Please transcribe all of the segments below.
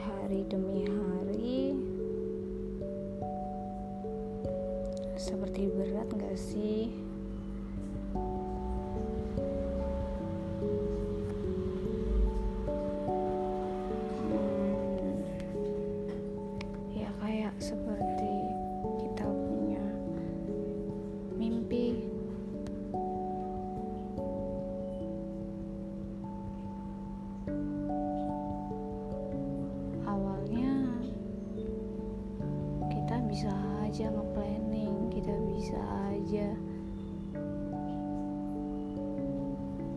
hari demi hari. Seperti berat gak sih? Hmm, ya kayak seperti aja nge-planning kita bisa aja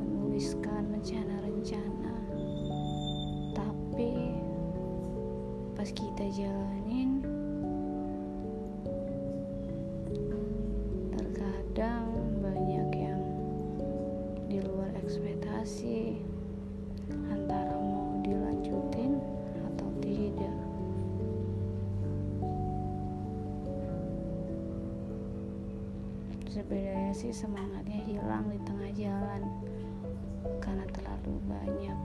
menuliskan rencana-rencana. Tapi pas kita jalanin terkadang banyak yang di luar ekspektasi sebenarnya sih semangatnya hilang di tengah jalan karena terlalu banyak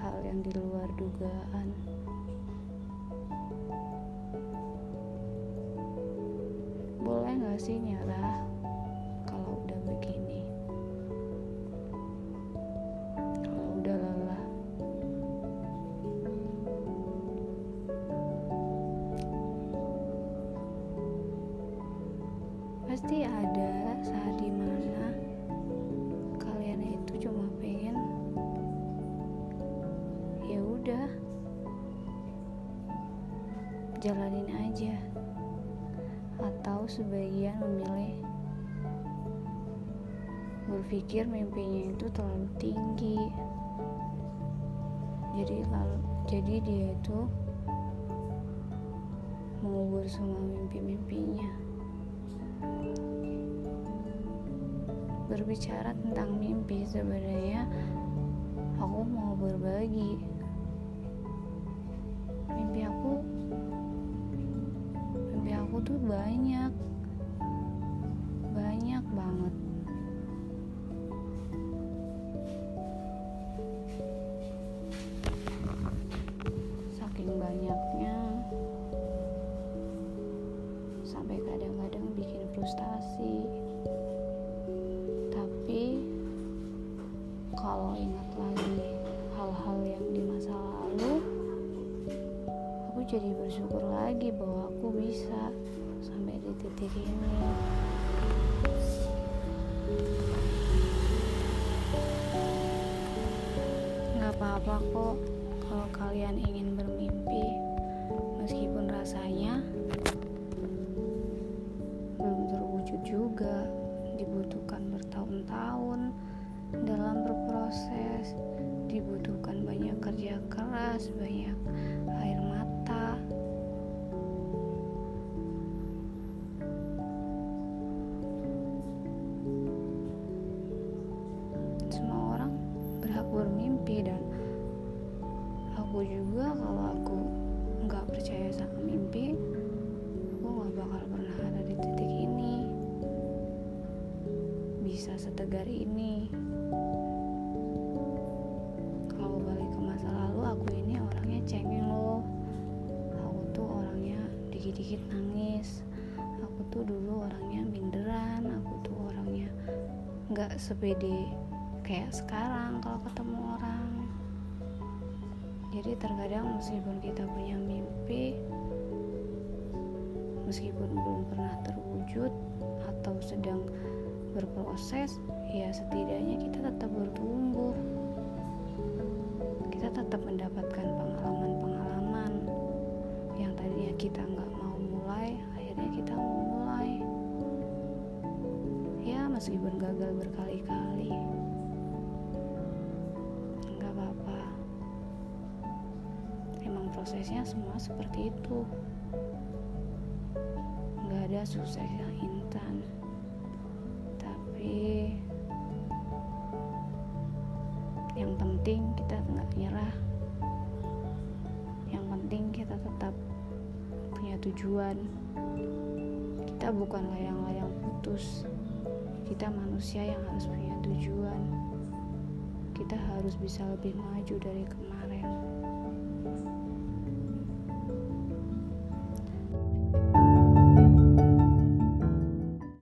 hal yang di luar dugaan. Boleh gak sih nyerah jalanin aja. Atau sebagian memilih berpikir mimpinya itu terlalu tinggi. Jadi lalu jadi dia itu mengubur semua mimpi-mimpinya. Berbicara tentang mimpi sebenarnya aku mau berbagi. Mimpi aku tuh banyak. Banyak banget jadi bersyukur lagi bahwa aku bisa sampai di titik ini. Nggak apa-apa kok kalau kalian ingin bermimpi meskipun rasanya belum terwujud juga dibutuhkan bertahun-tahun dalam berproses dibutuhkan banyak kerja keras banyak air mata semua orang berhak bermimpi dan aku juga kalau aku nggak percaya sama mimpi aku nggak bakal pernah ada di titik ini. Bisa setegar ini dikit-dikit nangis. Aku tuh dulu orangnya minderan aku tuh orangnya nggak sepede kayak sekarang kalau ketemu orang. Jadi terkadang meskipun kita punya mimpi meskipun belum pernah terwujud atau sedang berproses ya setidaknya kita tetap bertumbuh. Kita tetap mendapatkan pengalaman-pengalaman yang tadinya kita nggak meskipun gagal berkali-kali. Nggak apa-apa. Emang prosesnya semua seperti itu. Nggak ada sukses yang instan. Tapi yang penting kita nggak nyerah. Yang penting kita tetap punya tujuan. Kita bukan layang-layang putus kita manusia yang harus punya tujuan. Kita harus bisa lebih maju dari kemarin